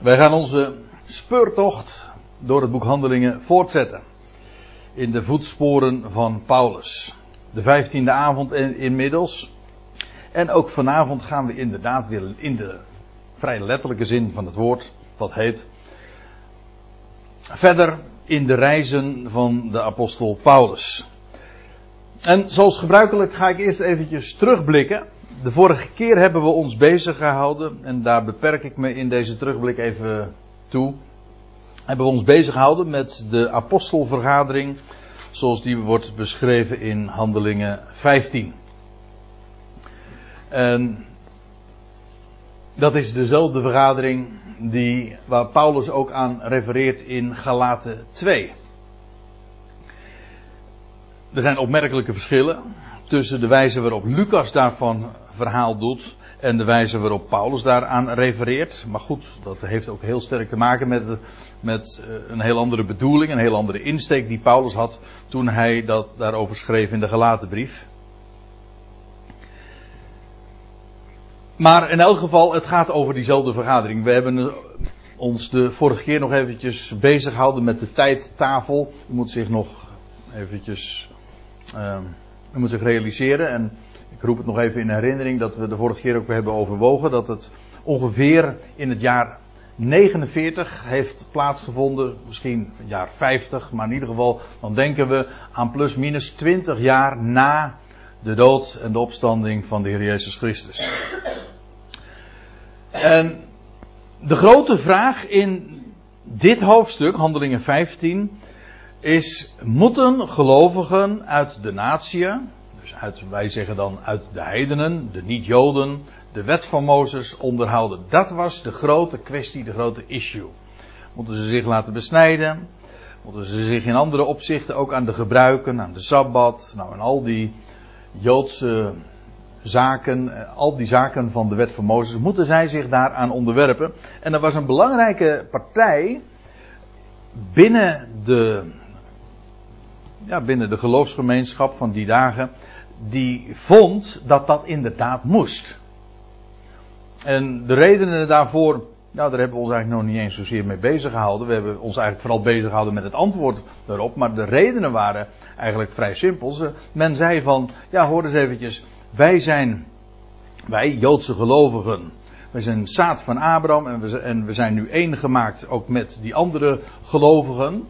Wij gaan onze speurtocht door het boek Handelingen voortzetten. In de voetsporen van Paulus. De vijftiende avond inmiddels. En ook vanavond gaan we inderdaad weer in de vrij letterlijke zin van het woord, wat heet. Verder in de reizen van de apostel Paulus. En zoals gebruikelijk ga ik eerst eventjes terugblikken. De vorige keer hebben we ons bezig gehouden, en daar beperk ik me in deze terugblik even toe. Hebben we ons bezig gehouden met de apostelvergadering, zoals die wordt beschreven in Handelingen 15. En dat is dezelfde vergadering die, waar Paulus ook aan refereert in Galaten 2. Er zijn opmerkelijke verschillen tussen de wijze waarop Lucas daarvan verhaal doet en de wijze waarop Paulus daaraan refereert. Maar goed, dat heeft ook heel sterk te maken met, met eh, een heel andere bedoeling, een heel andere insteek die Paulus had toen hij dat daarover schreef in de Galatenbrief. Maar in elk geval, het gaat over diezelfde vergadering. We hebben ons de vorige keer nog eventjes bezig gehouden met de tijdtafel. U moet zich nog eventjes u moet zich realiseren. En ik roep het nog even in herinnering dat we de vorige keer ook hebben overwogen dat het ongeveer in het jaar 49 heeft plaatsgevonden, misschien het jaar 50, maar in ieder geval dan denken we aan plus minus 20 jaar na de dood en de opstanding van de Heer Jezus Christus. En de grote vraag in dit hoofdstuk, Handelingen 15, is: moeten gelovigen uit de natie, uit, wij zeggen dan uit de heidenen, de niet-Joden, de wet van Mozes onderhouden? Dat was de grote kwestie, de grote issue. Moeten ze zich laten besnijden? Moeten ze zich in andere opzichten ook aan de gebruiken, aan de sabbat, nou en al die Joodse zaken, eh, al die zaken van de wet van Mozes, moeten zij zich daaraan onderwerpen. En er was een belangrijke partij binnen de, ja, binnen de geloofsgemeenschap van die dagen, die vond dat dat inderdaad moest. En de redenen daarvoor, nou, daar hebben we ons eigenlijk nog niet eens zozeer mee bezig gehouden. We hebben ons eigenlijk vooral bezig gehouden met het antwoord daarop. Maar de redenen waren eigenlijk vrij simpel. Men zei van, ja, hoor eens eventjes, wij zijn, wij Joodse gelovigen, wij zijn zaad van Abraham en we, en we zijn nu één gemaakt ook met die andere gelovigen.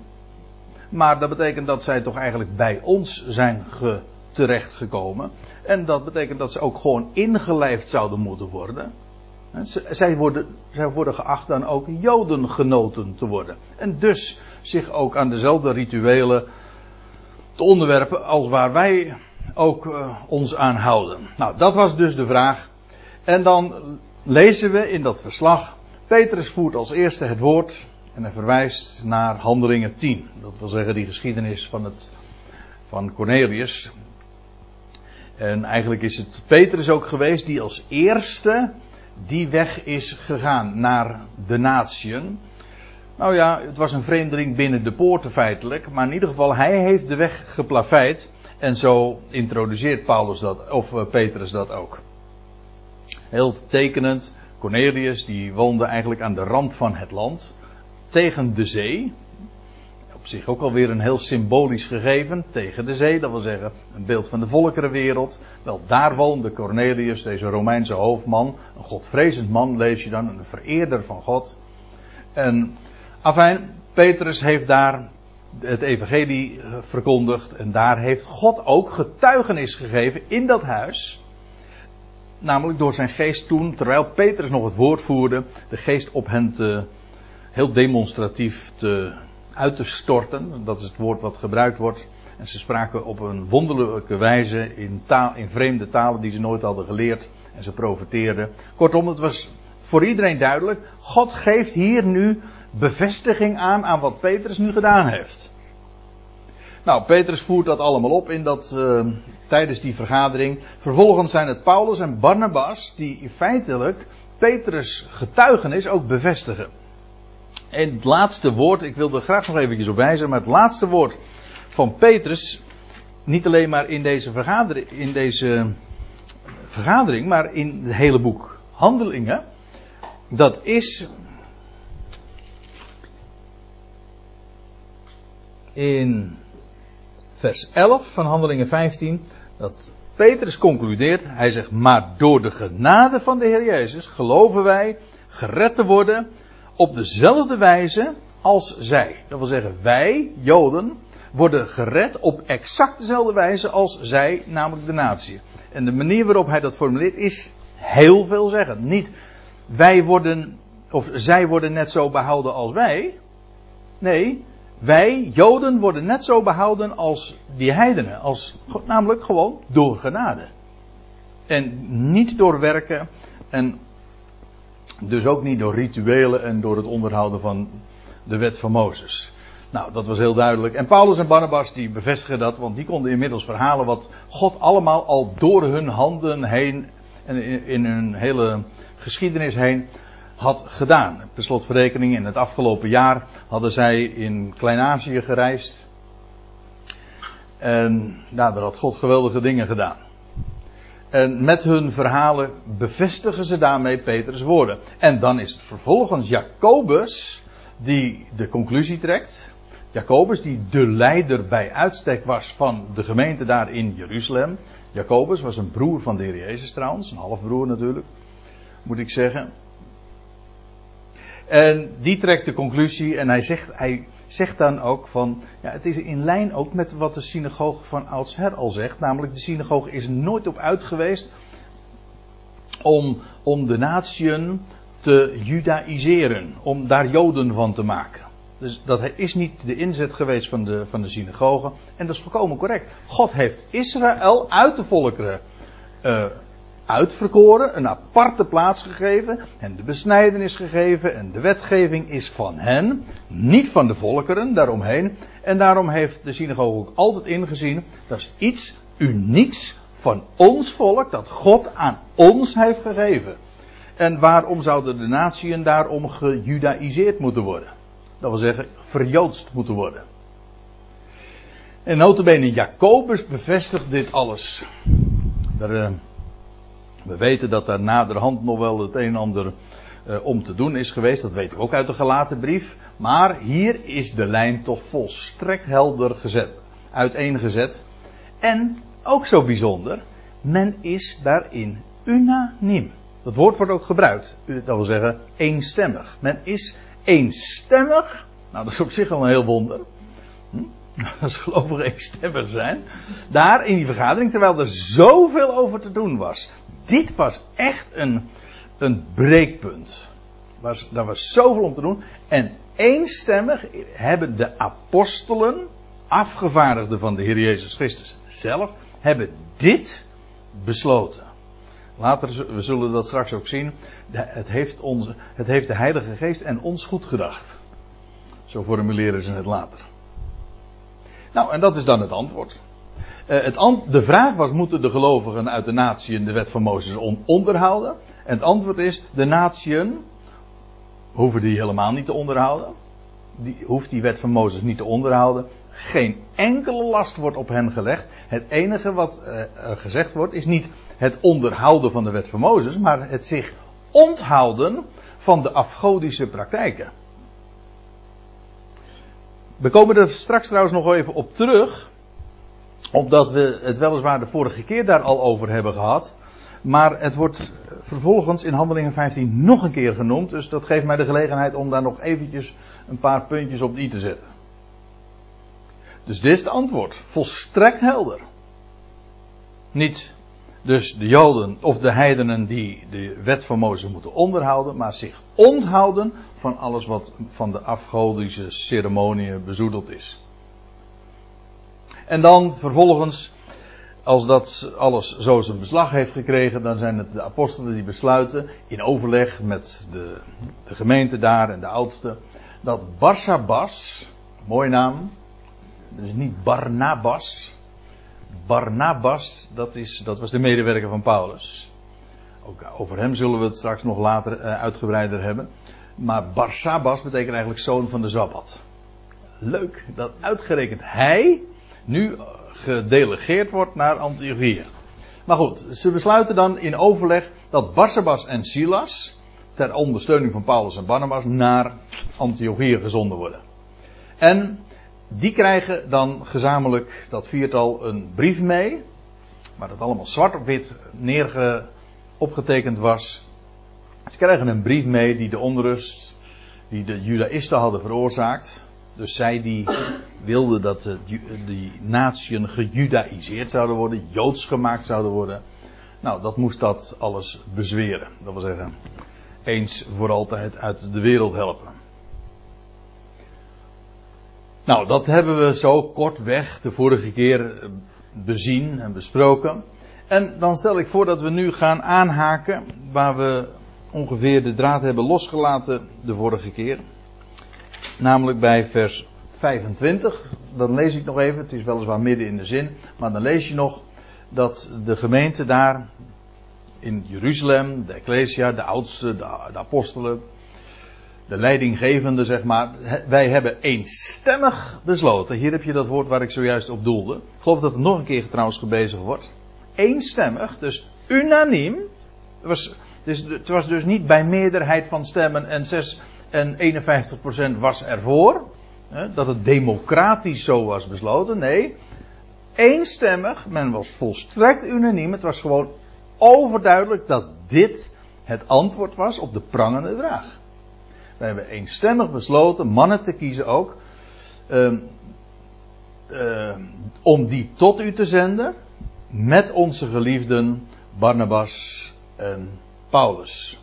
Maar dat betekent dat zij toch eigenlijk bij ons zijn ge, terechtgekomen. En dat betekent dat ze ook gewoon ingelijfd zouden moeten worden. Zij worden, zij worden geacht dan ook Jodengenoten te worden. En dus zich ook aan dezelfde rituelen te onderwerpen als waar wij ook uh, ons aan houden. Nou, dat was dus de vraag. En dan lezen we in dat verslag. Petrus voert als eerste het woord. En verwijst naar handelingen 10. Dat wil zeggen die geschiedenis van, het, van Cornelius. En eigenlijk is het Petrus ook geweest die als eerste die weg is gegaan naar de natieën. Nou ja, het was een vreemdeling binnen de poorten feitelijk. Maar in ieder geval, hij heeft de weg geplaveid. En zo introduceert Paulus dat, of uh, Petrus dat ook. Heel tekenend, Cornelius die woonde eigenlijk aan de rand van het land, tegen de zee. Op zich ook alweer een heel symbolisch gegeven, tegen de zee, dat wil zeggen een beeld van de volkerenwereld. Wel, daar woonde Cornelius, deze Romeinse hoofdman, een godvrezend man, lees je dan, een vereerder van God. En, afijn, Petrus heeft daar het evangelie eh, verkondigd. En daar heeft God ook getuigenis gegeven in dat huis. Namelijk door zijn geest toen, terwijl Petrus nog het woord voerde, de geest op hen te, heel demonstratief te, uit te storten. Dat is het woord wat gebruikt wordt. En ze spraken op een wonderlijke wijze in, taal, in vreemde talen die ze nooit hadden geleerd. En ze profeteerden. Kortom, het was voor iedereen duidelijk. God geeft hier nu bevestiging aan aan wat Petrus nu gedaan heeft. Nou, Petrus voert dat allemaal op in dat, uh, tijdens die vergadering. Vervolgens zijn het Paulus en Barnabas die feitelijk Petrus getuigenis ook bevestigen. En het laatste woord, ik wil er graag nog even op wijzen, maar het laatste woord van Petrus, niet alleen maar in deze vergadering, in deze vergadering maar in het hele boek Handelingen, dat is in vers 11 van Handelingen 15 dat Petrus concludeert, hij zegt, maar door de genade van de Heer Jezus geloven wij gered te worden op dezelfde wijze als zij. Dat wil zeggen, wij, Joden, worden gered op exact dezelfde wijze als zij, namelijk de natie. En de manier waarop hij dat formuleert is heel veelzeggend. Niet wij worden, of zij worden net zo behouden als wij. Nee, wij, Joden, worden net zo behouden als die heidenen. Als, namelijk gewoon door genade. En niet door werken. En dus ook niet door rituelen en door het onderhouden van de wet van Mozes. Nou, dat was heel duidelijk. En Paulus en Barnabas die bevestigen dat, want die konden inmiddels verhalen wat God allemaal al door hun handen heen en in hun hele geschiedenis heen had gedaan. Per slotverrekening, in het afgelopen jaar hadden zij in Klein-Azië gereisd. En nou, daar had God geweldige dingen gedaan. En met hun verhalen bevestigen ze daarmee Petrus woorden. En dan is het vervolgens Jacobus die de conclusie trekt. Jacobus die de leider bij uitstek was van de gemeente daar in Jeruzalem. Jacobus was een broer van de Heer Jezus trouwens, een halfbroer natuurlijk, moet ik zeggen. En die trekt de conclusie en hij zegt, hij zegt dan ook van, ja, het is in lijn ook met wat de synagoge van oudsher al zegt. Namelijk, de synagoge is nooit op uit geweest om, om de natieën te judaïseren. Om daar joden van te maken. Dus dat is niet de inzet geweest van de, van de synagoge. En dat is volkomen correct. God heeft Israël uit de volkeren uh, uitverkoren, een aparte plaats gegeven, en de besnijdenis gegeven, en de wetgeving is van hen, niet van de volkeren daaromheen. En daarom heeft de synagoge ook altijd ingezien, dat is iets unieks van ons volk, dat God aan ons heeft gegeven. En waarom zouden de natieën daarom gejudaïseerd moeten worden? Dat wil zeggen, verjoodst moeten worden. En notabene Jacobus bevestigt dit alles. Daar, uh, we weten dat daar naderhand nog wel het een en ander uh, om te doen is geweest. Dat weten we ook uit de gelaten brief. Maar hier is de lijn toch volstrekt helder gezet, uiteengezet. En ook zo bijzonder, men is daarin unaniem. Dat woord wordt ook gebruikt. Dat wil zeggen eenstemmig. Men is eenstemmig. Nou, dat is op zich al een heel wonder. Hm? Als gelovigen eenstemmig zijn. Daar in die vergadering, terwijl er zoveel over te doen was. Dit was echt een, een breekpunt. Was, daar was zoveel om te doen. En eenstemmig hebben de apostelen, afgevaardigden van de Heer Jezus Christus zelf, hebben dit besloten. Later, we zullen dat straks ook zien. Het heeft, onze, het heeft de Heilige Geest en ons goed gedacht. Zo formuleren ze het later. Nou, en dat is dan het antwoord. Uh, het de vraag was: moeten de gelovigen uit de natieën de wet van Mozes onderhouden? En het antwoord is: de natieën hoeven die helemaal niet te onderhouden. Die, hoeft die wet van Mozes niet te onderhouden. Geen enkele last wordt op hen gelegd. Het enige wat er gezegd wordt is niet het onderhouden van de wet van Mozes, maar het zich onthouden van de afgodische praktijken. We komen er straks trouwens nog even op terug, omdat we het weliswaar de vorige keer daar al over hebben gehad. Maar het wordt vervolgens in Handelingen 15 nog een keer genoemd. Dus dat geeft mij de gelegenheid om daar nog eventjes een paar puntjes op i te zetten. Dus dit is het antwoord. Volstrekt helder. Niet dus de Joden of de heidenen die de wet van Mozes moeten onderhouden, maar zich onthouden van alles wat van de afgodische ceremonieën bezoedeld is. En dan vervolgens, als dat alles zo zijn beslag heeft gekregen, dan zijn het de apostelen die besluiten, in overleg met de, de gemeente daar en de oudsten, dat Barsabas, mooie naam, het is niet Barnabas, Barnabas, dat, is, dat was de medewerker van Paulus. Ook over hem zullen we het straks nog later uh, uitgebreider hebben. Maar Barsabas betekent eigenlijk zoon van de Zabbat. Leuk dat uitgerekend hij nu gedelegeerd wordt naar Antiochië. Maar goed, ze besluiten dan in overleg dat Barsabas en Silas ter ondersteuning van Paulus en Barnabas naar Antiochië gezonden worden. En die krijgen dan gezamenlijk dat viertal een brief mee. Waar dat allemaal zwart op wit neerge, opgetekend was. Ze krijgen een brief mee die de onrust die de Judaïsten hadden veroorzaakt. Dus zij die wilden dat de, die natieën gejudaïseerd zouden worden, joods gemaakt zouden worden. Nou, dat moest dat alles bezweren. Dat wil zeggen, eens voor altijd uit de wereld helpen. Nou, dat hebben we zo kortweg de vorige keer bezien en besproken. En dan stel ik voor dat we nu gaan aanhaken waar we ongeveer de draad hebben losgelaten de vorige keer. Namelijk bij vers 25. Dan lees ik nog even, het is weliswaar midden in de zin, maar dan lees je nog dat de gemeente daar in Jeruzalem, de Ecclesia, de oudste, de, de apostelen, de leidinggevende, zeg maar, wij hebben eenstemmig besloten. Hier heb je dat woord waar ik zojuist op doelde. Ik geloof dat het nog een keer trouwens gebezigd wordt. Eenstemmig, dus unaniem. Het was, dus, het was dus niet bij meerderheid van stemmen en, 6, en 51% was ervoor. Hè, dat het democratisch zo was besloten. Nee, eenstemmig, men was volstrekt unaniem. Het was gewoon overduidelijk dat dit het antwoord was op de prangende vraag. We hebben eenstemmig besloten, mannen te kiezen ook, uh, uh, om die tot u te zenden, met onze geliefden Barnabas en Paulus.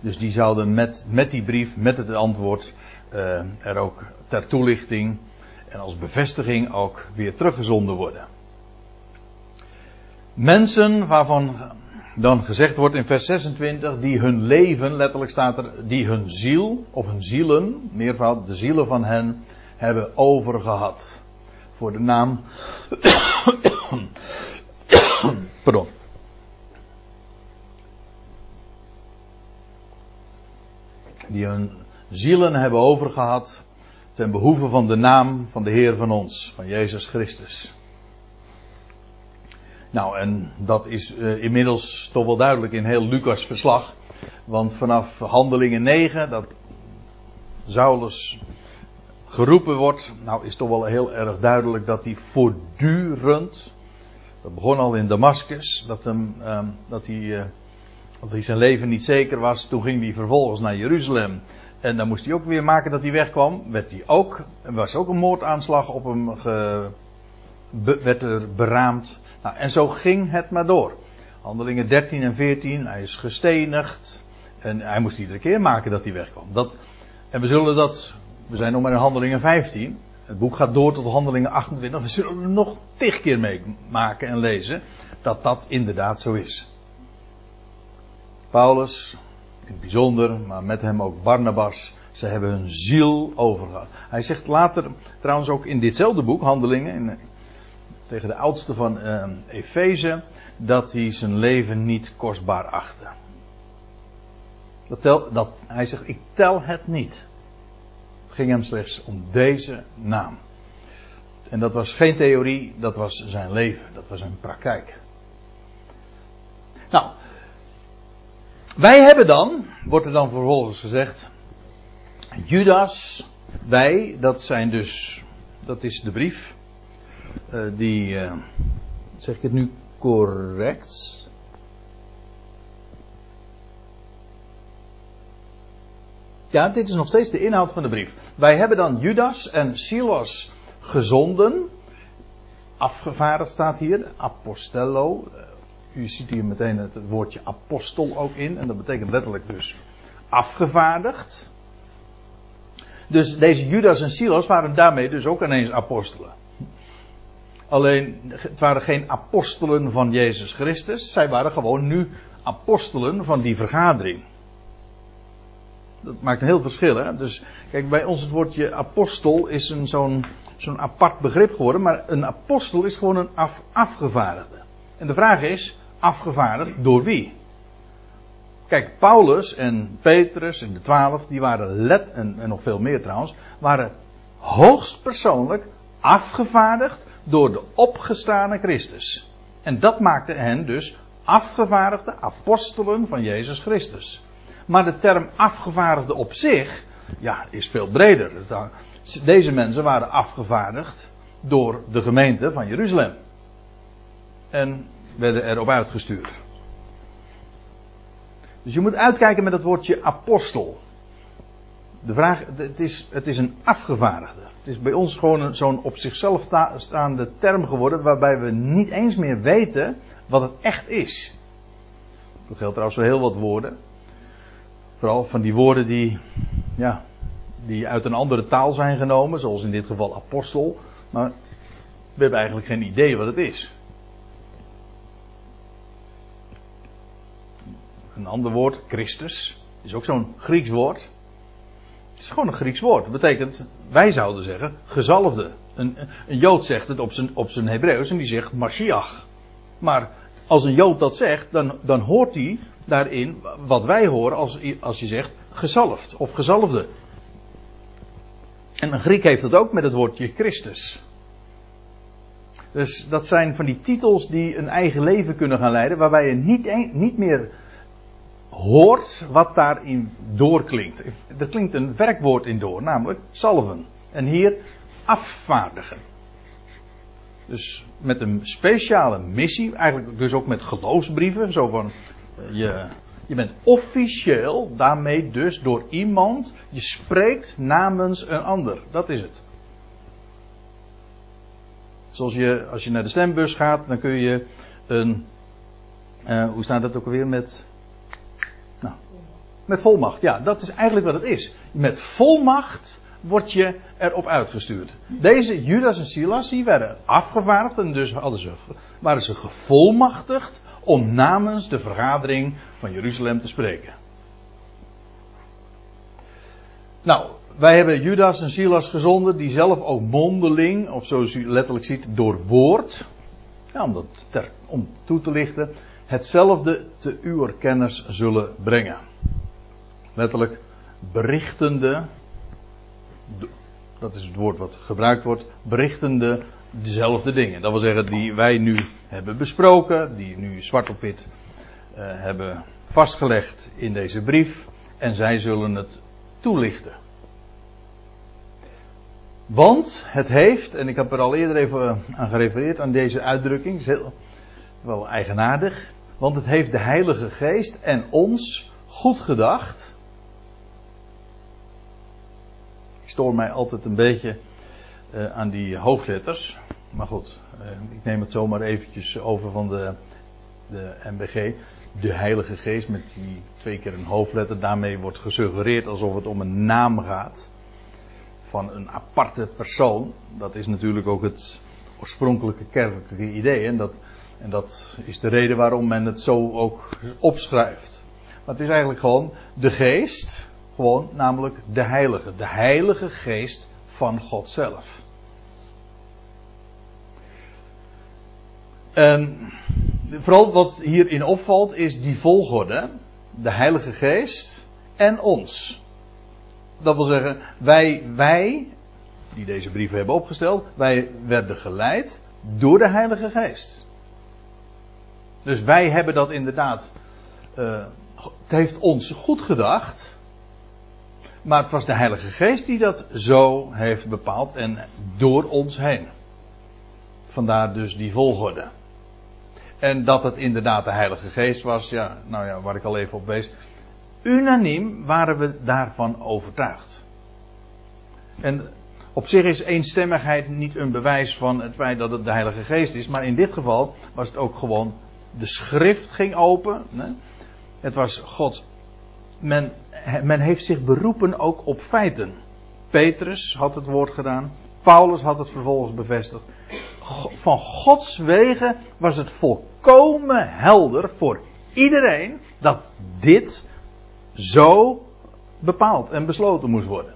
Dus die zouden met, met die brief, met het antwoord, uh, er ook ter toelichting en als bevestiging ook weer teruggezonden worden. Mensen waarvan dan gezegd wordt in vers 26, die hun leven, letterlijk staat er, die hun ziel, of hun zielen, meervoud, de zielen van hen, hebben overgehad. Voor de naam, pardon. Die hun zielen hebben overgehad ten behoeve van de naam van de Heer van ons, van Jezus Christus. Nou, en dat is uh, inmiddels toch wel duidelijk in heel Lucas verslag. Want vanaf handelingen 9, dat Saulus geroepen wordt, nou is toch wel heel erg duidelijk dat hij voortdurend, dat begon al in Damascus, dat, uh, dat, hij, uh, dat hij zijn leven niet zeker was. Toen ging hij vervolgens naar Jeruzalem. En dan moest hij ook weer maken dat hij wegkwam. Werd hij ook, er was ook een moordaanslag op hem ge, werd er beraamd. Nou, en zo ging het maar door. Handelingen 13 en 14, hij is gestenigd. En hij moest iedere keer maken dat hij wegkwam. Dat, en we zullen dat, we zijn nog maar in handelingen 15. Het boek gaat door tot handelingen 28. We zullen er nog tig keer meemaken en lezen dat dat inderdaad zo is. Paulus, in het bijzonder, maar met hem ook Barnabas. Ze hebben hun ziel overgehad. Hij zegt later, trouwens ook in ditzelfde boek, Handelingen, in tegen de oudste van uh, Efeze, dat hij zijn leven niet kostbaar achtte. Dat tel, dat, hij zegt, ik tel het niet. Het ging hem slechts om deze naam. En dat was geen theorie, dat was zijn leven, dat was zijn praktijk. Nou, wij hebben dan, wordt er dan vervolgens gezegd, Judas, wij, dat zijn dus, dat is de brief uh, die, uh, zeg ik het nu correct? Ja, dit is nog steeds de inhoud van de brief. Wij hebben dan Judas en Silas gezonden. Afgevaardigd staat hier, apostello. Uh, u ziet hier meteen het woordje apostel ook in. En dat betekent letterlijk dus afgevaardigd. Dus deze Judas en Silas waren daarmee dus ook ineens apostelen. Alleen, het waren geen apostelen van Jezus Christus. Zij waren gewoon nu apostelen van die vergadering. Dat maakt een heel verschil, hè. Dus, kijk, bij ons het woordje apostel is een zo'n zo'n apart begrip geworden. Maar een apostel is gewoon een af, afgevaardigde. En de vraag is, afgevaardigd door wie? Kijk, Paulus en Petrus en de twaalf, die waren let, en, en nog veel meer trouwens, waren hoogstpersoonlijk afgevaardigd door de opgestane Christus. En dat maakte hen dus afgevaardigde apostelen van Jezus Christus. Maar de term afgevaardigde op zich ja, is veel breder. Deze mensen waren afgevaardigd door de gemeente van Jeruzalem. En werden erop uitgestuurd. Dus je moet uitkijken met het woordje apostel. De vraag, het is, het is een afgevaardigde. Het is bij ons gewoon zo'n op zichzelf staande term geworden, waarbij we niet eens meer weten wat het echt is. Dat geldt trouwens voor heel wat woorden. Vooral van die woorden die, ja, die uit een andere taal zijn genomen, zoals in dit geval apostel. Maar we hebben eigenlijk geen idee wat het is. Een ander woord, Christus, is ook zo'n Grieks woord. Het is gewoon een Grieks woord. Dat betekent, wij zouden zeggen, gezalfde. Een, een Jood zegt het op zijn, op zijn Hebreeuws en die zegt Mashiach. Maar als een Jood dat zegt, dan, dan hoort hij daarin wat wij horen als, als je zegt gezalfd of gezalfde. En een Griek heeft dat ook met het woordje Christus. Dus dat zijn van die titels die een eigen leven kunnen gaan leiden, waarbij je niet, niet meer hoort wat daarin doorklinkt. Er klinkt een werkwoord in door, namelijk salven. En hier afvaardigen. Dus met een speciale missie, eigenlijk dus ook met geloofsbrieven, zo van eh, je, je bent officieel daarmee dus door iemand, je spreekt namens een ander. Dat is het. Zoals je, als je naar de stembus gaat, dan kun je een, uh, hoe staat dat ook alweer met met volmacht, ja, dat is eigenlijk wat het is. Met volmacht word je erop uitgestuurd. Deze Judas en Silas, die werden afgevaardigd en dus waren ze gevolmachtigd om namens de vergadering van Jeruzalem te spreken. Nou, wij hebben Judas en Silas gezonden, die zelf ook mondeling, of zoals u letterlijk ziet, door woord, ja, om, dat ter, om toe te lichten, hetzelfde te uw kennis zullen brengen letterlijk berichtende, dat is het woord wat gebruikt wordt, berichtende dezelfde dingen. Dat wil zeggen die wij nu hebben besproken, die nu zwart op wit uh, hebben vastgelegd in deze brief en zij zullen het toelichten. Want het heeft, en ik heb er al eerder even aan gerefereerd aan deze uitdrukking, is heel, wel eigenaardig, want het heeft de Heilige Geest en ons goed gedacht stoor mij altijd een beetje uh, aan die hoofdletters. Maar goed, uh, ik neem het zomaar eventjes over van de, de MBG. De Heilige Geest met die twee keer een hoofdletter. Daarmee wordt gesuggereerd alsof het om een naam gaat. Van een aparte persoon. Dat is natuurlijk ook het oorspronkelijke kerkelijke idee. En dat, en dat is de reden waarom men het zo ook opschrijft. Maar het is eigenlijk gewoon de geest gewoon, namelijk de Heilige. De Heilige Geest van God zelf. En vooral wat hierin opvalt is die volgorde. De Heilige Geest en ons. Dat wil zeggen, wij, wij, die deze brieven hebben opgesteld, wij werden geleid door de Heilige Geest. Dus wij hebben dat inderdaad, uh, het heeft ons goed gedacht. Maar het was de Heilige Geest die dat zo heeft bepaald en door ons heen. Vandaar dus die volgorde. En dat het inderdaad de Heilige Geest was, ja, nou ja, waar ik al even op wees. Unaniem waren we daarvan overtuigd. En op zich is eenstemmigheid niet een bewijs van het feit dat het de Heilige Geest is, maar in dit geval was het ook gewoon de schrift ging open. Het was God men, men heeft zich beroepen ook op feiten. Petrus had het woord gedaan. Paulus had het vervolgens bevestigd. Van Gods wegen was het volkomen helder voor iedereen dat dit zo bepaald en besloten moest worden.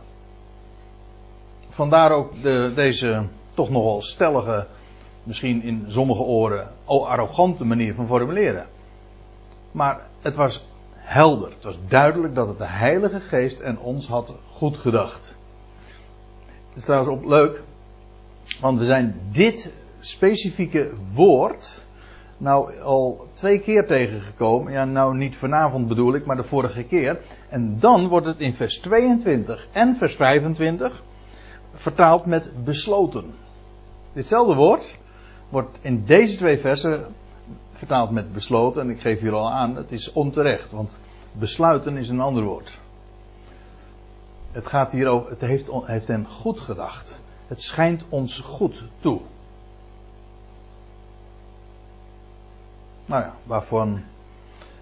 Vandaar ook de, deze toch nogal stellige, misschien in sommige oren, arrogante manier van formuleren. Maar het was helder. Het was duidelijk dat het de Heilige Geest en ons had goed gedacht. Het is trouwens ook leuk, want we zijn dit specifieke woord nou al twee keer tegengekomen. Ja, nou niet vanavond bedoel ik, maar de vorige keer. En dan wordt het in vers 22 en vers 25 vertaald met besloten. Ditzelfde woord wordt in deze twee versen vertaald met besloten. En ik geef hier al aan, het is onterecht, want besluiten is een ander woord. Het gaat hier over, het heeft, heeft hen goed gedacht. Het schijnt ons goed toe. Nou ja, waarvan,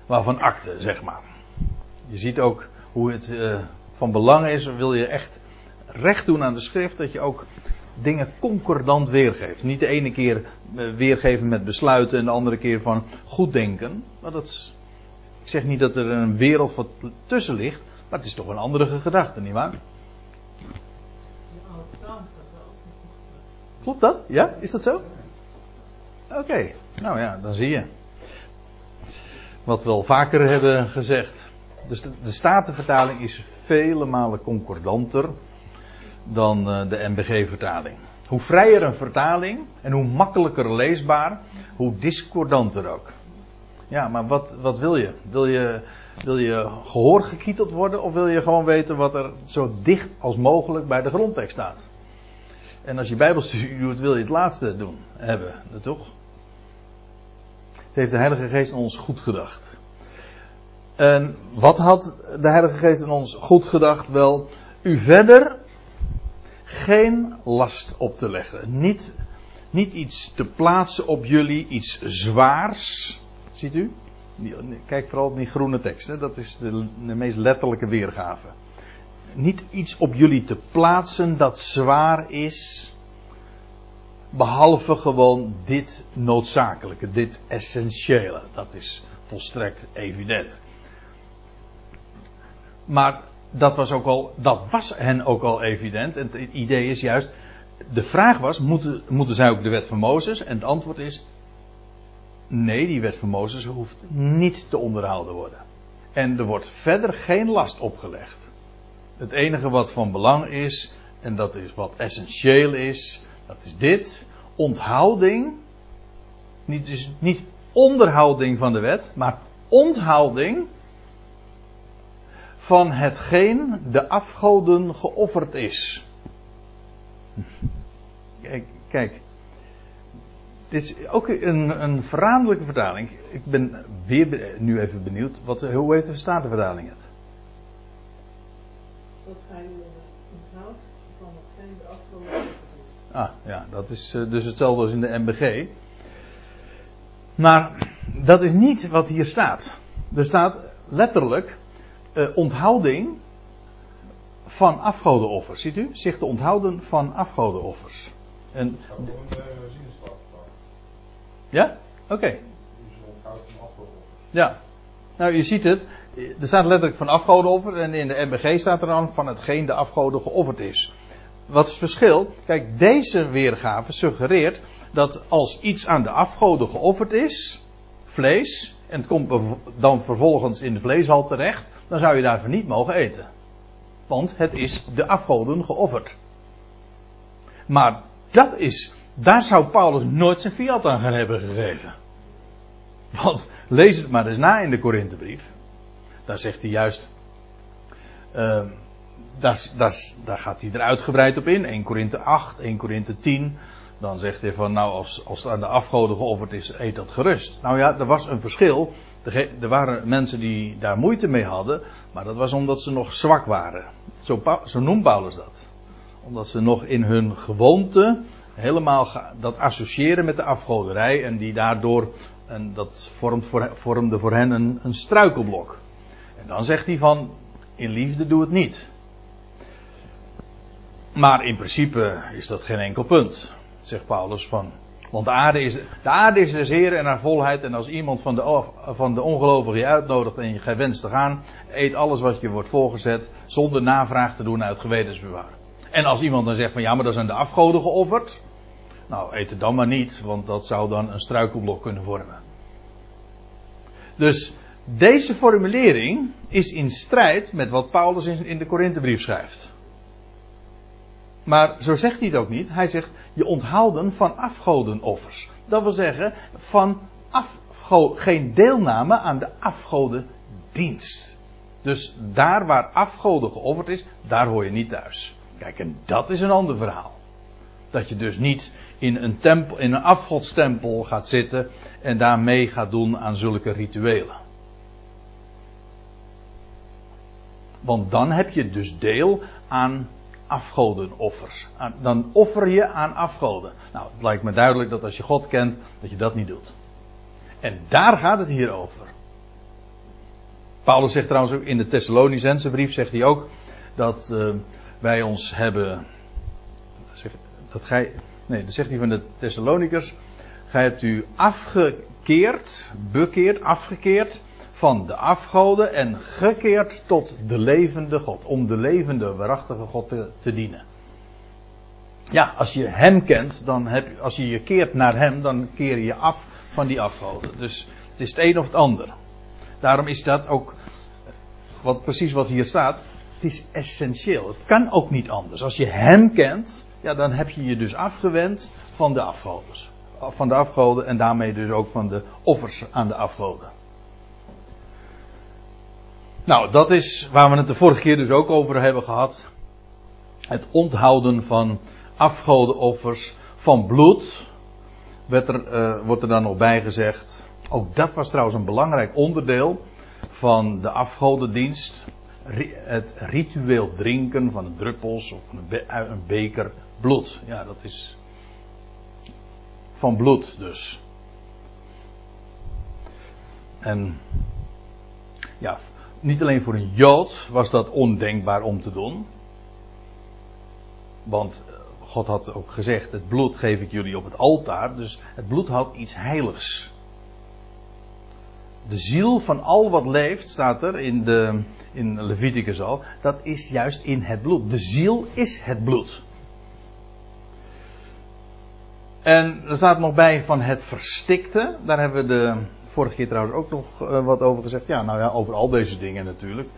waarvan akte, zeg maar. Je ziet ook hoe het uh, van belang is, wil je echt recht doen aan de schrift, dat je ook dingen concordant weergeeft. Niet de ene keer uh, weergeven met besluiten en de andere keer van goed denken. Maar dat ik zeg niet dat er een wereld wat tussen ligt, maar het is toch een andere gedachte, nietwaar? Klopt dat? Ja? Is dat zo? Oké, nou ja, dan zie je. Wat we al vaker hebben gezegd. Dus de, de Statenvertaling is vele malen concordanter dan uh, de MBG-vertaling. Hoe vrijer een vertaling en hoe makkelijker leesbaar, hoe discordanter ook. Ja, maar wat, wat wil je? Wil je, wil je gehoor gekieteld worden of wil je gewoon weten wat er zo dicht als mogelijk bij de grondtekst staat? En als je Bijbelstudie doet, wil je het laatste doen, hebben, toch? Het heeft de Heilige Geest ons goed gedacht. En wat had de Heilige Geest in ons goed gedacht? Wel, u verder geen last op te leggen. Niet, niet iets te plaatsen op jullie, iets zwaars. Ziet u? Kijk vooral op die groene tekst, hè? dat is de, de meest letterlijke weergave. Niet iets op jullie te plaatsen dat zwaar is. Behalve gewoon dit noodzakelijke, dit essentiële. Dat is volstrekt evident. Maar dat was ook al, dat was hen ook al evident. En het idee is juist, de vraag was, moeten, moeten zij ook de wet van Mozes? En het antwoord is, nee, die wet van Mozes hoeft niet te onderhouden worden. En er wordt verder geen last opgelegd. Het enige wat van belang is, en dat is wat essentieel is, dat is dit, onthouding, niet, dus niet onderhouding van de wet, maar onthouding van hetgeen de afgoden geofferd is. Kijk, kijk. Dit is ook een, een verraderlijke vertaling. Ik ben weer nu even benieuwd. Wat, hoe heet de Statenvertaling het? Dat gij onthoudt van hetgeen de afgoden is. Ah, ja, dat is uh, dus hetzelfde als in de MBG. Maar dat is niet wat hier staat. Er staat letterlijk uh, onthouding van afgodenoffers. Ziet u? Zich te onthouden van afgodenoffers. En, ja? Oké. Okay. Ja. Nou, je ziet het. Er staat letterlijk van afgodenoffer. En in de MBG staat er dan van hetgeen de afgoden geofferd is. Wat is het verschil? Kijk, deze weergave suggereert dat als iets aan de afgoden geofferd is, vlees, en het komt dan vervolgens in de vleeshal terecht, dan zou je daarvoor niet mogen eten. Want het is de afgoden geofferd. Maar dat is, daar zou Paulus nooit zijn fiat aan gaan hebben gegeven. Want lees het maar eens na in de Korinthebrief. Daar zegt hij juist. Daar, daar, daar, gaat hij er uitgebreid op in. 1 Korinthe 8, 1 Korinthe 10. Dan zegt hij van nou als, als het aan de afgoden geofferd is, eet dat gerust. Nou ja, er was een verschil. Er waren mensen die daar moeite mee hadden. Maar dat was omdat ze nog zwak waren. Zo, zo noemt Paulus dat. Omdat ze nog in hun gewoonte helemaal dat associëren met de afgoderij. En die daardoor, en dat vormt vormde voor hen een, een struikelblok. En dan zegt hij van, in liefde doe het niet. Maar in principe is dat geen enkel punt, zegt Paulus van. Want de aarde is, de aarde is des Heer en haar volheid. En als iemand van de, van de ongelovigen je uitnodigt en je wenst te gaan, eet alles wat je wordt voorgezet, zonder navraag te doen uit gewetensbewaar. En als iemand dan zegt van ja, maar dat zijn de afgoden geofferd. Nou, eet het dan maar niet, want dat zou dan een struikelblok kunnen vormen. Dus deze formulering is in strijd met wat Paulus in, in de Korinthebrief schrijft. Maar zo zegt hij het ook niet. Hij zegt je onthouden van afgodenoffers. Dat wil zeggen van geen deelname aan de afgodendienst. Dus daar waar afgoden geofferd is, daar hoor je niet thuis. Kijk, en dat is een ander verhaal. Dat je dus niet in een, tempel, in een afgodstempel gaat zitten en daarmee gaat doen aan zulke rituelen. Want dan heb je dus deel aan afgodenoffers. Dan offer je aan afgoden. Nou, het lijkt me duidelijk dat als je God kent, dat je dat niet doet. En daar gaat het hier over. Paulus zegt trouwens ook in de Thessalonicense brief, zegt hij ook, dat eh, wij ons hebben, zeg- dat gij, nee, dat zegt hij van de Thessalonikers, gij hebt u afgekeerd, bekeerd, afgekeerd van de afgoden en gekeerd tot de levende God, om de levende, waarachtige God te, dienen. Ja, als je hem kent, dan heb als je je keert naar hem, dan keer je je af van die afgoden. Dus het is het een of het ander. Daarom is dat ook, wat, precies wat hier staat, het is essentieel. Het kan ook niet anders. Als je hem kent, ja, dan heb je je dus afgewend van de afgoden. Van de afgoden en daarmee dus ook van de offers aan de afgoden. Nou, dat is waar we het de vorige keer dus ook over hebben gehad. Het onthouden van afgodenoffers, van bloed, er, eh, wordt er dan nog bij gezegd. Ook dat was trouwens een belangrijk onderdeel van de afgodendienst. Het ritueel drinken van druppels of een, uit een beker bloed. Ja, dat is van bloed dus. En ja, niet alleen voor een Jood was dat ondenkbaar om te doen. Want eh, God had ook gezegd: het bloed geef ik jullie op het altaar. Dus het bloed had iets heiligs. De ziel van al wat leeft, staat er in, de, in Leviticus al, dat is juist in het bloed. De ziel is het bloed. En er staat nog bij van het verstikte. Daar hebben we de vorige keer trouwens ook nog eh, wat over gezegd. Ja, nou ja, over al deze dingen natuurlijk.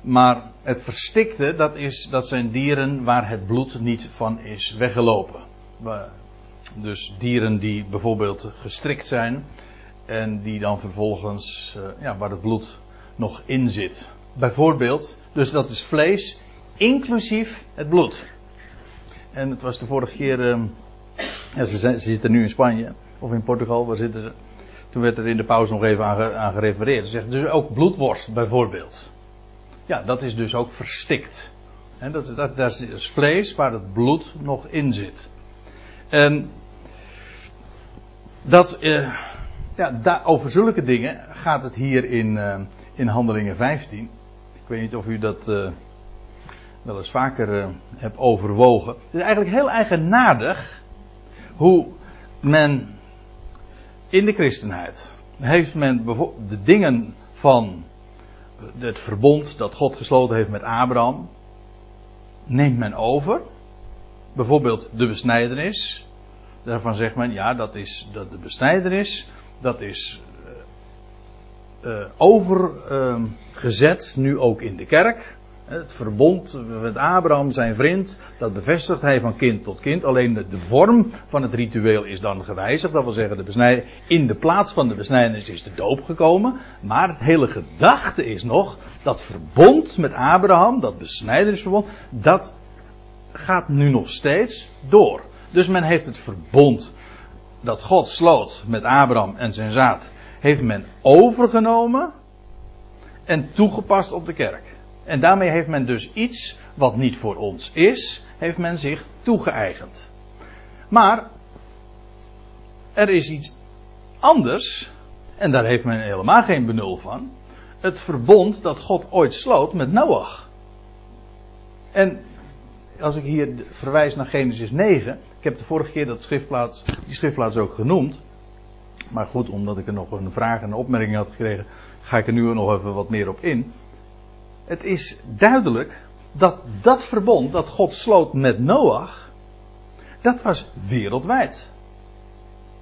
Maar het verstikte, dat, is, dat zijn dieren waar het bloed niet van is weggelopen. Dus dieren die bijvoorbeeld gestrikt zijn en die dan vervolgens, eh, ja, waar het bloed nog in zit. Bijvoorbeeld, dus dat is vlees, inclusief het bloed. En het was de vorige keer, eh, ja, ze, ze zitten nu in Spanje of in Portugal, waar zitten ze? Toen werd er in de pauze nog even aan, ge- aan gerefereerd. Ze zegt dus ook bloedworst bijvoorbeeld. Ja, dat is dus ook verstikt. Dat, dat, is vlees waar het bloed nog in zit. En dat, eh, ja, over zulke dingen gaat het hier in, eh, in Handelingen 15. Ik weet niet of u dat eh, wel eens vaker eh, hebt overwogen. Het is eigenlijk heel eigenaardig hoe men in de christenheid heeft men de dingen van het verbond dat God gesloten heeft met Abraham, neemt men over. Bijvoorbeeld de besnijdenis. Daarvan zegt men, ja, dat is dat de besnijdenis, dat is eh, eh, overgezet nu ook in de kerk. Het verbond met Abraham, zijn vriend, dat bevestigt hij van kind tot kind. Alleen de, vorm van het ritueel is dan gewijzigd. Dat wil zeggen, de in de plaats van de besnijdenis is de doop gekomen. Maar het hele gedachte is nog, dat verbond met Abraham, dat besnijdenisverbond, dat gaat nu nog steeds door. Dus men heeft het verbond dat God sloot met Abraham en zijn zaad, heeft men overgenomen en toegepast op de kerk. En daarmee heeft men dus iets wat niet voor ons is, heeft men zich toegeëigend. Maar er is iets anders, en daar heeft men helemaal geen benul van. Het verbond dat God ooit sloot met Noach. En als ik hier verwijs naar Genesis 9, ik heb de vorige keer dat schriftplaats, die schriftplaats ook genoemd. Maar goed, omdat ik er nog een vraag en een opmerking had gekregen, ga ik er nu nog even wat meer op in. Het is duidelijk dat dat verbond dat God sloot met Noach, dat was wereldwijd.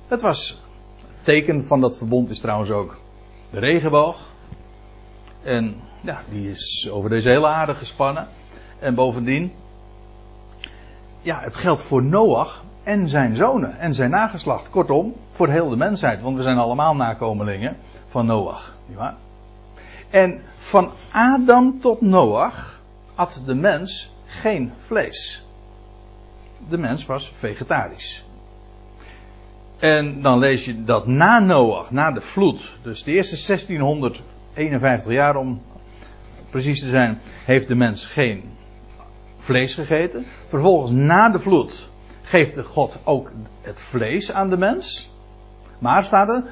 Het was, het teken van dat verbond is trouwens ook de regenboog. En ja, die is over deze hele aarde gespannen. En bovendien, ja, het geldt voor Noach en zijn zonen en zijn nageslacht. Kortom, voor heel de mensheid, want we zijn allemaal nakomelingen van Noach. Nietwaar? En van Adam tot Noach at de mens geen vlees. De mens was vegetarisch. En dan lees je dat na Noach, na de vloed, dus de eerste 1651 jaar om precies te zijn, heeft de mens geen vlees gegeten. Vervolgens na de vloed geeft de God ook het vlees aan de mens. Maar staat er,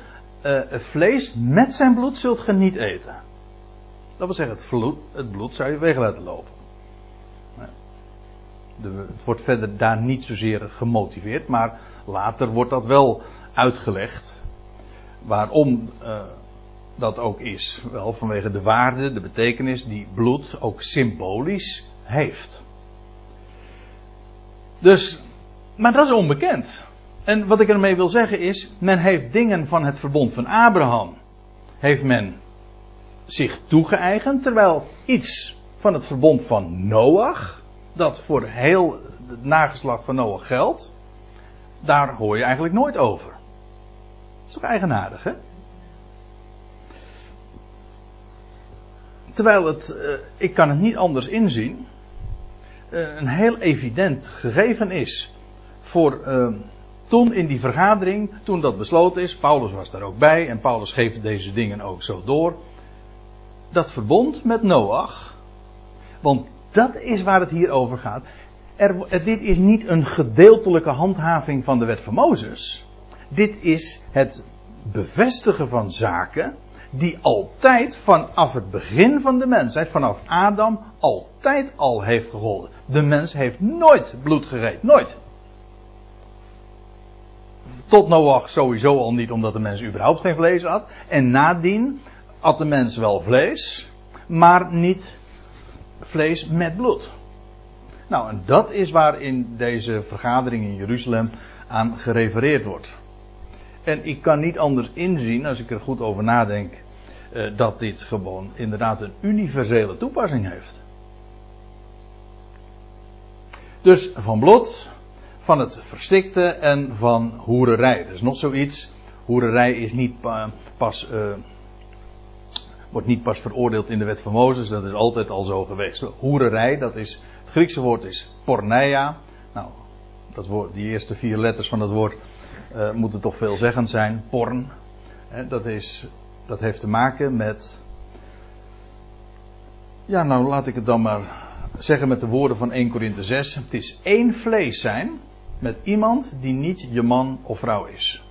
het vlees met zijn bloed zult ge niet eten. Dat wil zeggen, het, het bloed zou je weg laten lopen. Het wordt verder daar niet zozeer gemotiveerd, maar later wordt dat wel uitgelegd. Waarom uh, dat ook is. Wel vanwege de waarde, de betekenis die bloed ook symbolisch heeft. Dus, maar dat is onbekend. En wat ik ermee wil zeggen is, men heeft dingen van het verbond van Abraham, heeft men zich toegeëigend, terwijl iets van het verbond van Noach, dat voor heel het nageslacht van Noach geldt, daar hoor je eigenlijk nooit over. Dat is toch eigenaardig, hè? Terwijl het, uh, ik kan het niet anders inzien, uh, een heel evident gegeven is voor uh, toen in die vergadering, toen dat besloten is, Paulus was daar ook bij en Paulus geeft deze dingen ook zo door, dat verbond met Noach, want dat is waar het hier over gaat. Er, dit is niet een gedeeltelijke handhaving van de wet van Mozes. Dit is het bevestigen van zaken die altijd vanaf het begin van de mensheid, vanaf Adam, altijd al heeft gegolden. De mens heeft nooit bloed gegeten. Nooit. Tot Noach sowieso al niet, omdat de mens überhaupt geen vlees had. En nadien at de mens wel vlees, maar niet vlees met bloed. Nou, en dat is waar in deze vergadering in Jeruzalem aan gerefereerd wordt. En ik kan niet anders inzien, als ik er goed over nadenk, eh, dat dit gewoon inderdaad een universele toepassing heeft. Dus van bloed, van het verstikte en van hoererij. Is nog zoiets. Hoererij is niet pas, uh, wordt niet pas veroordeeld in de wet van Mozes, dat is altijd al zo geweest. Hoererij, dat is, het Griekse woord is porneia. Nou, dat woord, die eerste vier letters van dat woord uh, moeten toch veelzeggend zijn. Porn. dat, is, dat heeft te maken met. Ja, nou laat ik het dan maar zeggen met de woorden van 1 Korinthe 6. Het is één vlees zijn met iemand die niet je man of vrouw is.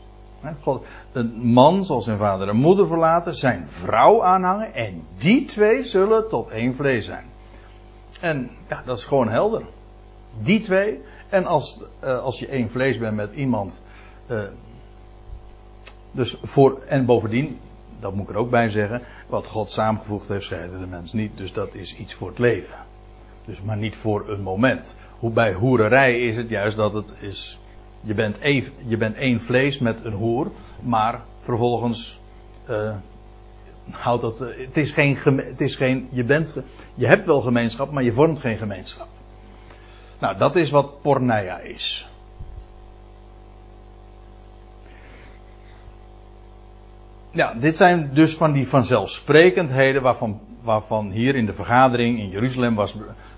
God, een man zal zijn vader en moeder verlaten, zijn vrouw aanhangen en die twee zullen tot één vlees zijn. En ja, dat is gewoon helder. Die twee. En als, uh, als je één vlees bent met iemand. Uh, dus voor, en bovendien, dat moet ik er ook bij zeggen. Wat God samengevoegd heeft, scheiden de mens niet. Dus dat is iets voor het leven. Dus maar niet voor een moment. Hoe bij hoererij is het juist dat het is. Je bent, één, je bent één vlees met een hoer, maar vervolgens uh, houdt dat. Uh, het is geen, het is geen. Je, bent, je hebt wel gemeenschap, maar je vormt geen gemeenschap. Nou, dat is wat porneia is. Ja, dit zijn dus van die vanzelfsprekendheden waarvan, waarvan hier in de vergadering in Jeruzalem was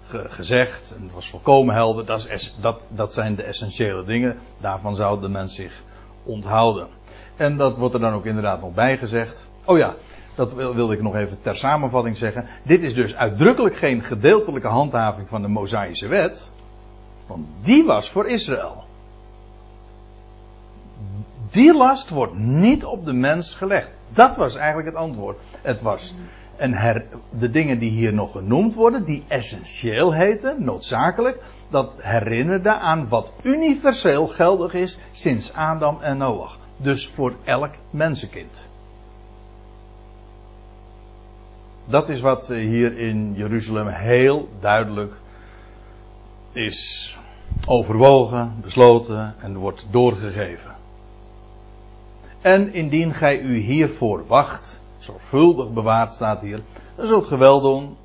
gezegd, en het was volkomen helder, dat, dat, dat zijn de essentiële dingen, daarvan zou de mens zich onthouden. En dat wordt er dan ook inderdaad nog bij gezegd. Oh ja, dat wilde ik nog even ter samenvatting zeggen. Dit is dus uitdrukkelijk geen gedeeltelijke handhaving van de Mosaïsche wet, want die was voor Israël. Die last wordt niet op de mens gelegd. Dat was eigenlijk het antwoord. Het was her, de dingen die hier nog genoemd worden, die essentieel heten, noodzakelijk, dat herinnerde aan wat universeel geldig is sinds Adam en Noach. Dus voor elk mensenkind. Dat is wat hier in Jeruzalem heel duidelijk is overwogen, besloten en wordt doorgegeven. En indien gij u hiervoor wacht, zorgvuldig bewaard staat hier, dan zult ge wel doen.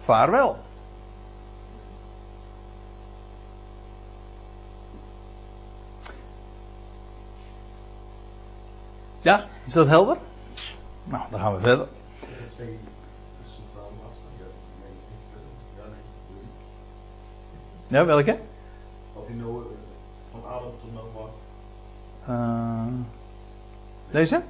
Vaarwel. Ja, is dat helder? Nou, dan gaan we verder. Ja, welke? Nou, eh, van Adam tot eh deze?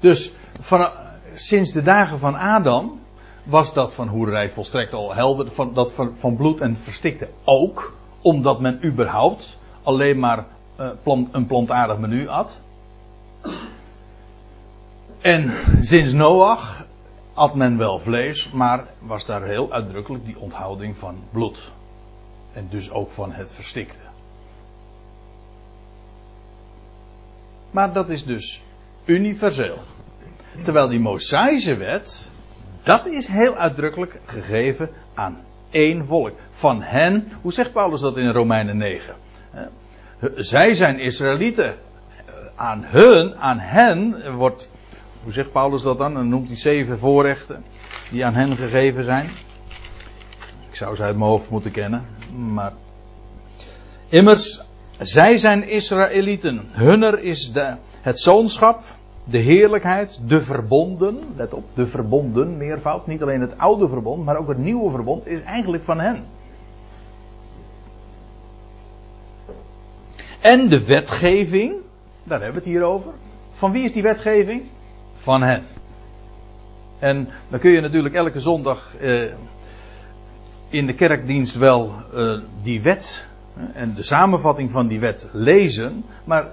Dus van, sinds de dagen van Adam was dat van hoerij volstrekt al helder. Van, dat van, van bloed en verstikte ook. Omdat men überhaupt alleen maar uh, plant, een plantaardig menu at. En sinds Noach at men wel vlees, maar was daar heel uitdrukkelijk die onthouding van bloed. En dus ook van het verstikte. Maar dat is dus universeel. Terwijl die Mosaïsche wet, dat is heel uitdrukkelijk gegeven aan één volk. Van hen, hoe zegt Paulus dat in Romeinen 9? Zij zijn Israëlieten. Aan hun, aan hen wordt, hoe zegt Paulus dat dan? Dan noemt hij zeven voorrechten die aan hen gegeven zijn. Ik zou ze uit mijn hoofd moeten kennen, maar. Immers, zij zijn Israëlieten. Hunner is de, het zoonschap, de heerlijkheid, de verbonden. Let op, de verbonden, meervoud. Niet alleen het oude verbond, maar ook het nieuwe verbond is eigenlijk van hen. En de wetgeving, daar hebben we het hier over. Van wie is die wetgeving? Van hen. En dan kun je natuurlijk elke zondag eh, in de kerkdienst wel uh, die wet eh, en de samenvatting van die wet lezen, maar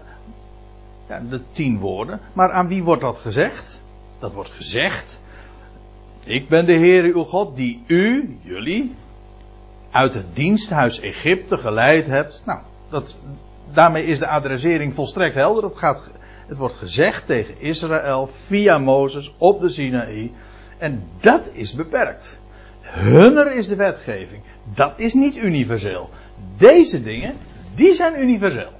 ja, de tien woorden. Maar aan wie wordt dat gezegd? Dat wordt gezegd. Ik ben de Heer uw God die u, jullie, uit het diensthuis Egypte geleid hebt. Nou, dat, daarmee is de adressering volstrekt helder. Het, gaat, het wordt gezegd tegen Israël via Mozes op de Sinaï. En dat is beperkt. Hunner is de wetgeving. Dat is niet universeel. Deze dingen, die zijn universeel.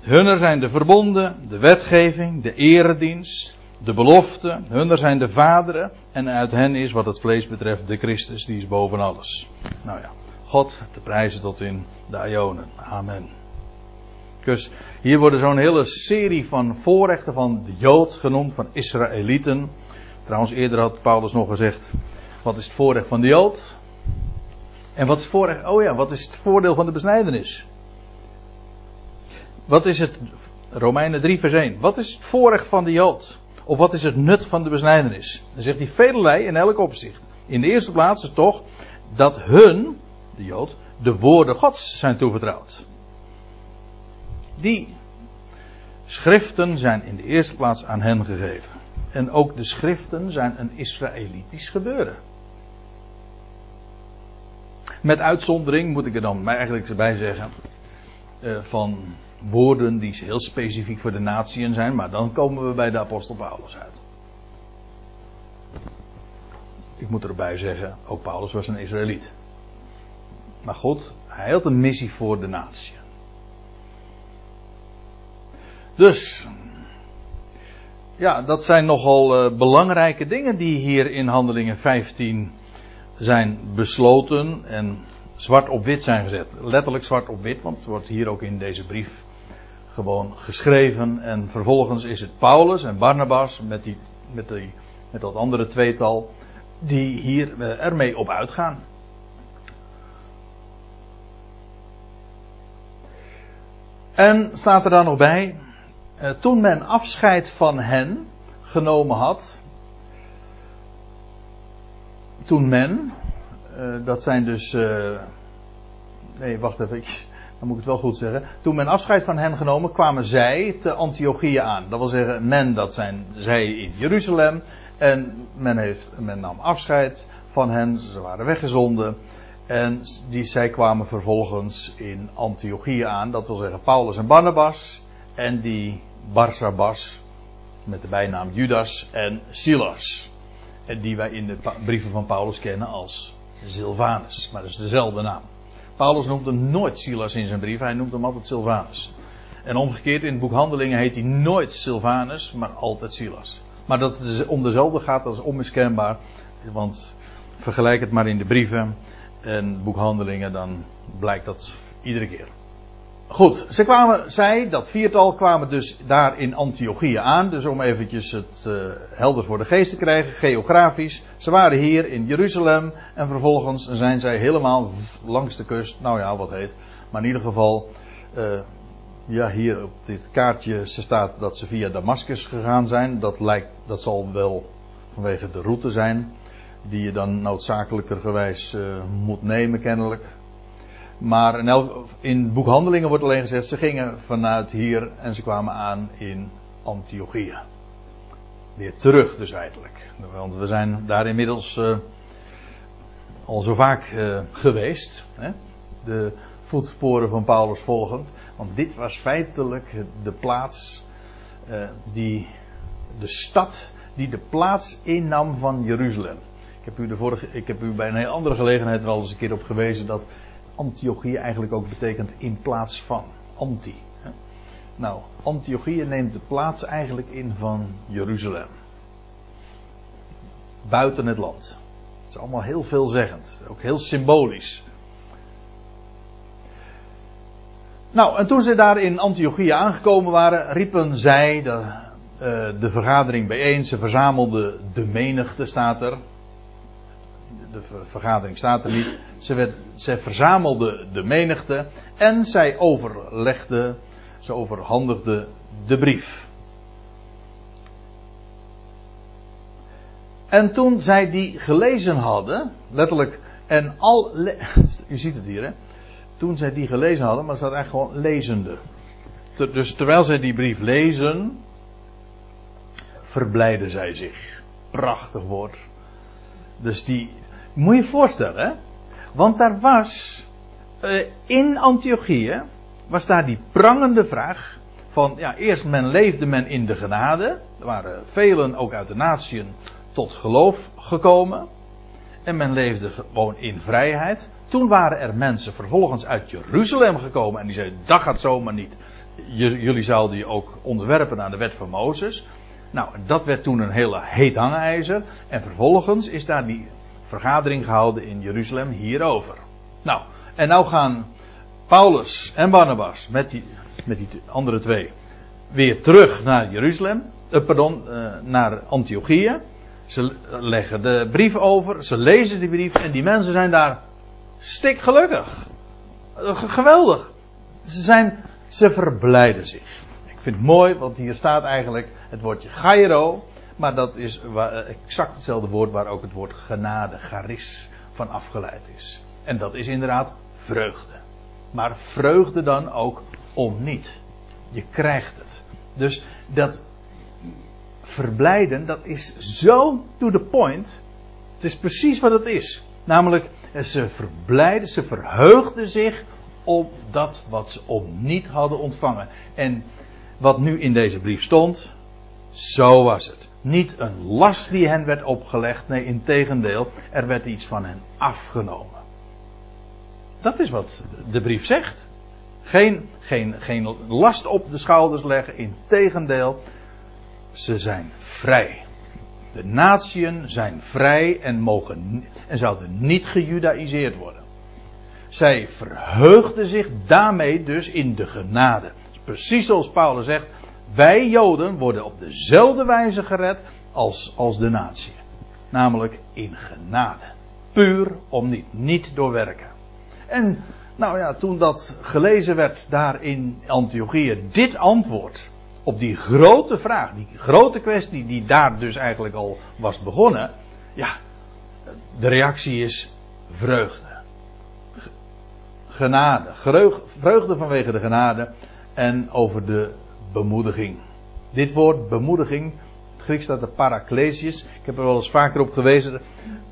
Hunner zijn de verbonden, de wetgeving, de eredienst, de belofte. Hunner zijn de vaderen. En uit hen is, wat het vlees betreft, de Christus, die is boven alles. Nou ja, God te prijzen tot in de Ionen. Amen. Dus hier worden zo'n hele serie van voorrechten van de Jood genoemd, van Israëlieten. Trouwens, eerder had Paulus nog gezegd: wat is het voorrecht van de Jood? En wat is het? Oh ja, wat is het voordeel van de besnijdenis? Wat is het, Romeinen 3 vers 1, wat is het voorrecht van de Jood? Of wat is het nut van de besnijdenis? Dan zegt hij velelei in elk opzicht. In de eerste plaats is toch dat hun, de Jood, de woorden Gods zijn toevertrouwd. Die schriften zijn in de eerste plaats aan hen gegeven. En ook de schriften zijn een Israëlitisch gebeuren. Met uitzondering moet ik er dan eigenlijk bij zeggen. Uh, van woorden die heel specifiek voor de natieën zijn, maar dan komen we bij de apostel Paulus uit. Ik moet erbij zeggen, ook Paulus was een Israëliet. Maar goed, hij had een missie voor de natie. Dus, ja, dat zijn nogal uh, belangrijke dingen die hier in Handelingen 15 zijn besloten en zwart op wit zijn gezet. Letterlijk zwart op wit, want het wordt hier ook in deze brief gewoon geschreven. En vervolgens is het Paulus en Barnabas met, die, met, die, met dat andere tweetal die hier uh, ermee op uitgaan. En staat er dan nog bij, uh, toen men afscheid van hen genomen had, toen men, uh, dat zijn dus, nee wacht even, dan moet ik het wel goed zeggen. Toen men afscheid van hen genomen, kwamen zij te Antiochieën aan. Dat wil zeggen, men, dat zijn zij in Jeruzalem. En men, heeft, men nam afscheid van hen, ze waren weggezonden. En die, zij kwamen vervolgens in Antiochieën aan. Dat wil zeggen Paulus en Barnabas. En die Barsabas, met de bijnaam Judas en Silas. En die wij in de brieven van Paulus kennen als Silvanus. Maar dat is dezelfde naam. Paulus noemt hem nooit Silas in zijn brief, hij noemt hem altijd Silvanus. En omgekeerd, in het boek Handelingen heet hij nooit Silvanus, maar altijd Silas. Maar dat het om dezelfde gaat, dat is onmiskenbaar. Want vergelijk het maar in de brieven en boekhandelingen, dan blijkt dat iedere keer. Goed, ze kwamen, zij, dat viertal, kwamen dus daar in Antiochieën aan. Dus om eventjes het uh, helder voor de geest te krijgen, geografisch. Ze waren hier in Jeruzalem en vervolgens zijn zij helemaal langs de kust. Nou ja, wat heet. Maar in ieder geval, uh, ja, hier op dit kaartje staat dat ze via Damascus gegaan zijn. Dat lijkt, dat zal wel vanwege de route zijn. Die je dan noodzakelijkerwijs uh, moet nemen, kennelijk. Maar in, boekhandelingen wordt alleen gezegd, ze gingen vanuit hier en ze kwamen aan in Antiochië. Weer terug dus eigenlijk. Want we zijn daar inmiddels uh, al zo vaak uh, geweest. Hè? De voetsporen van Paulus volgend. Want dit was feitelijk de plaats, uh, die, de stad die de plaats innam van Jeruzalem. Ik heb u, de vorige, ik heb u bij een heel andere gelegenheid wel eens een keer op gewezen dat Antiochieën eigenlijk ook betekent in plaats van. Anti. Nou, Antiochieën neemt de plaats eigenlijk in van Jeruzalem. Buiten het land. Het is allemaal heel veelzeggend. Ook heel symbolisch. Nou, en toen ze daar in Antiochieën aangekomen waren, riepen zij de, uh, de vergadering bijeen. Ze verzamelden de menigte, staat er de vergadering staat er niet. Ze, werd, verzamelde de menigte en zij overlegde, ze overhandigde de brief. En toen zij die gelezen hadden, letterlijk, en al, je ziet het hier hè, toen zij die gelezen hadden, maar staat eigenlijk gewoon lezende. Dus terwijl zij die brief lezen, verblijden zij zich. Prachtig woord. Dus die, moet je je voorstellen, hè? Want daar was uh, in Antiochië was daar die prangende vraag van ja, eerst men leefde men in de genade. Er waren velen ook uit de natieën tot geloof gekomen. En men leefde gewoon in vrijheid. Toen waren er mensen vervolgens uit Jeruzalem gekomen en die zeiden dat gaat zomaar niet. jullie zouden je ook onderwerpen aan de wet van Mozes. Nou, dat werd toen een hele heet hangijzer. En vervolgens is daar die vergadering gehouden in Jeruzalem hierover. Nou, en nou gaan Paulus en Barnabas met die, met die andere twee weer terug naar Jeruzalem, uh, pardon, uh, naar Antiochië. Ze leggen de brief over, ze lezen die brief en die mensen zijn daar stikgelukkig. Geweldig. Ze zijn, ze verblijden zich. Ik vind het mooi, want hier staat eigenlijk het woordje Gairo. Maar dat is exact hetzelfde woord waar ook het woord genade, charis, van afgeleid is. En dat is inderdaad vreugde. Maar vreugde dan ook om niet. Je krijgt het. Dus dat verblijden, dat is zo to the point. Het is precies wat het is. Namelijk, ze verblijden, ze verheugden zich op dat wat ze om niet hadden ontvangen. En wat nu in deze brief stond, zo was het. Niet een last die hen werd opgelegd, nee, in tegendeel, er werd iets van hen afgenomen. Dat is wat de brief zegt. Geen, geen, geen last op de schouders leggen, in tegendeel, ze zijn vrij. De natieën zijn vrij en, mogen, en zouden niet gejudaïseerd worden. Zij verheugden zich daarmee dus in de genade. Precies zoals Paulus zegt, wij Joden worden op dezelfde wijze gered als, als de natie. Namelijk in genade. Puur om niet, niet door werken. En nou ja, toen dat gelezen werd daar in Antiochië, dit antwoord op die grote vraag, die grote kwestie die daar dus eigenlijk al was begonnen. Ja, de reactie is vreugde. Genade. Vreugde vanwege de genade en over de bemoediging. Dit woord bemoediging, het Grieks staat de paraklesius. Ik heb er wel eens vaker op gewezen.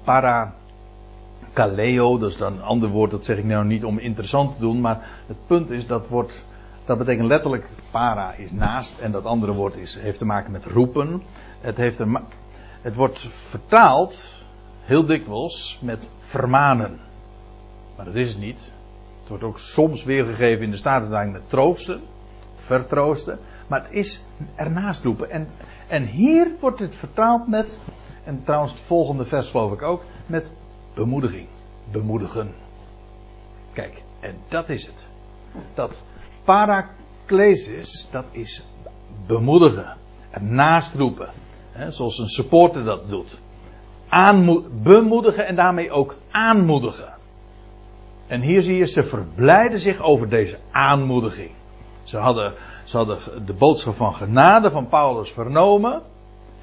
Parakaleo, dat is dan een ander woord, dat zeg ik nou niet om interessant te doen. Maar het punt is, dat wordt, dat betekent letterlijk, para is naast. En dat andere woord is, heeft te maken met roepen. Het, heeft er, het wordt vertaald, heel dikwijls, met vermanen. Maar dat is het niet. Het wordt ook soms weergegeven in de Statenvertaling met troosten vertroosten. Maar het is ernaast roepen. En, en hier wordt het vertaald met, en trouwens het volgende vers geloof ik ook, met bemoediging. Bemoedigen. Kijk, en dat is het. Dat paraklesis, dat is bemoedigen. Ernaast roepen. Zoals een supporter dat doet. Aanmo bemoedigen en daarmee ook aanmoedigen. En hier zie je, ze verblijden zich over deze aanmoediging. Ze hadden, ze hadden de boodschap van genade van Paulus vernomen.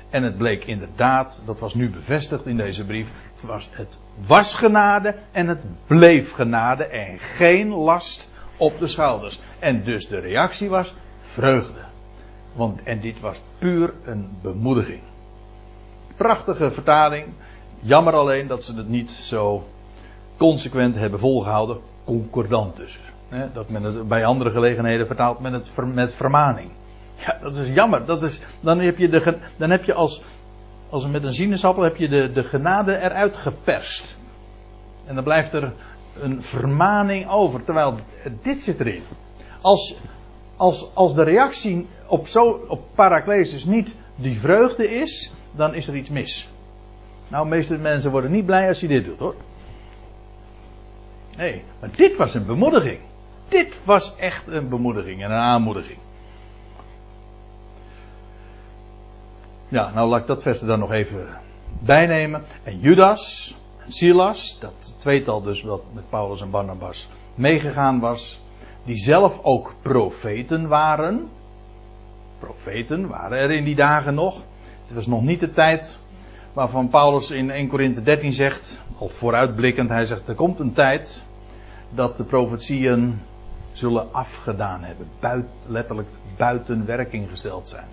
En het bleek inderdaad, dat was nu bevestigd in deze brief. Het was, het was genade en het bleef genade en geen last op de schouders. En dus de reactie was vreugde. Want, en dit was puur een bemoediging. Prachtige vertaling. Jammer alleen dat ze het niet zo consequent hebben volgehouden. Concordant dus. Dat men het bij andere gelegenheden vertaalt met, het, met vermaning. Ja, dat is jammer. Dat is, dan heb je, de, dan heb je als, als met een sinaasappel heb je de, de genade eruit geperst. En dan blijft er een vermaning over. Terwijl dit zit erin. Als, als, als de reactie op, zo, op Paraklesis niet die vreugde is, dan is er iets mis. Nou, meeste mensen worden niet blij als je dit doet hoor. Nee, maar dit was een bemoediging. Dit was echt een bemoediging en een aanmoediging. Ja, nou laat ik dat vers er dan nog even bijnemen. En Judas en Silas, dat tweetal dus wat met Paulus en Barnabas meegegaan was, die zelf ook profeten waren. Profeten waren er in die dagen nog. Het was nog niet de tijd waarvan Paulus in 1 Korinthe 13 zegt, al vooruitblikkend, hij zegt er komt een tijd dat de profetieën zullen afgedaan hebben, letterlijk buiten werking gesteld zijn.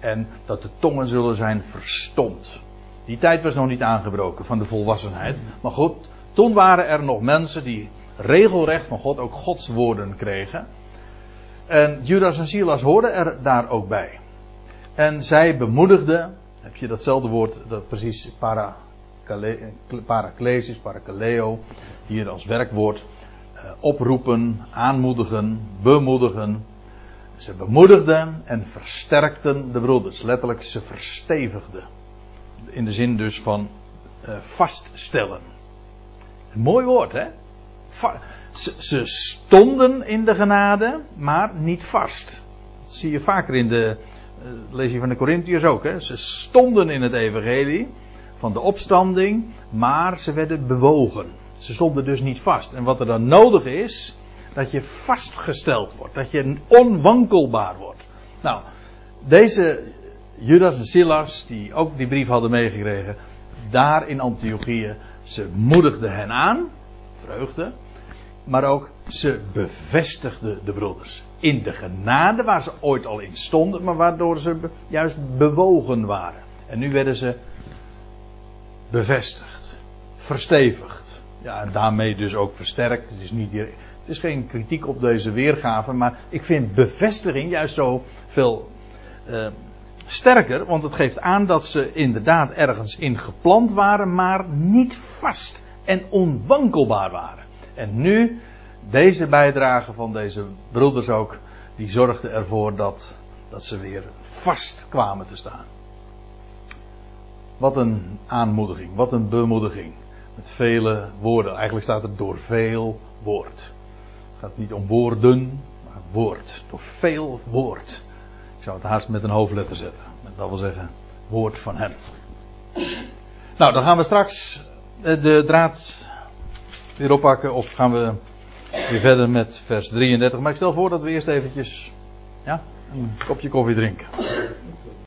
En dat de tongen zullen zijn verstomd. Die tijd was nog niet aangebroken van de volwassenheid. Maar goed, toen waren er nog mensen die regelrecht van God ook Gods woorden kregen. En Judas en Silas hoorden er daar ook bij. En zij bemoedigden, heb je datzelfde woord, dat precies para, paraklesis, hier als werkwoord, eh, oproepen, aanmoedigen, bemoedigen. Ze bemoedigden en versterkten de broeders. Letterlijk, ze verstevigden. In de zin dus van uh, vaststellen. Een mooi woord, hè? Ze, stonden in de genade, maar niet vast. Dat zie je vaker in de. Uh, lees je van de Corinthiërs ook, hè? Ze stonden in het evangelie van de opstanding, maar ze werden bewogen. Ze stonden dus niet vast. En wat er dan nodig is, dat je vastgesteld wordt. Dat je onwankelbaar wordt. Nou, deze Judas en Silas, die ook die brief hadden meegekregen, daar in Antiochië, ze moedigden hen aan, vreugde, maar ook ze bevestigden de broeders. In de genade waar ze ooit al in stonden, maar waardoor ze juist bewogen waren. En nu werden ze bevestigd, verstevigd. Ja, en daarmee dus ook versterkt. Het is niet het is geen kritiek op deze weergave, maar ik vind bevestiging juist zo veel uh, sterker, want het geeft aan dat ze inderdaad ergens in geplant waren, maar niet vast en onwankelbaar waren. En nu, deze bijdrage van deze broeders ook, die zorgde ervoor dat, dat ze weer vast kwamen te staan. Wat een aanmoediging, wat een bemoediging. Met vele woorden. Eigenlijk staat er door veel woord gaat niet om woorden, maar woord. Door veel woord. Ik zou het haast met een hoofdletter zetten. Dat wil zeggen, woord van hem. Nou, dan gaan we straks eh, de draad weer oppakken. Of gaan we weer verder met vers 33. Maar ik stel voor dat we eerst eventjes ja, een kopje koffie drinken.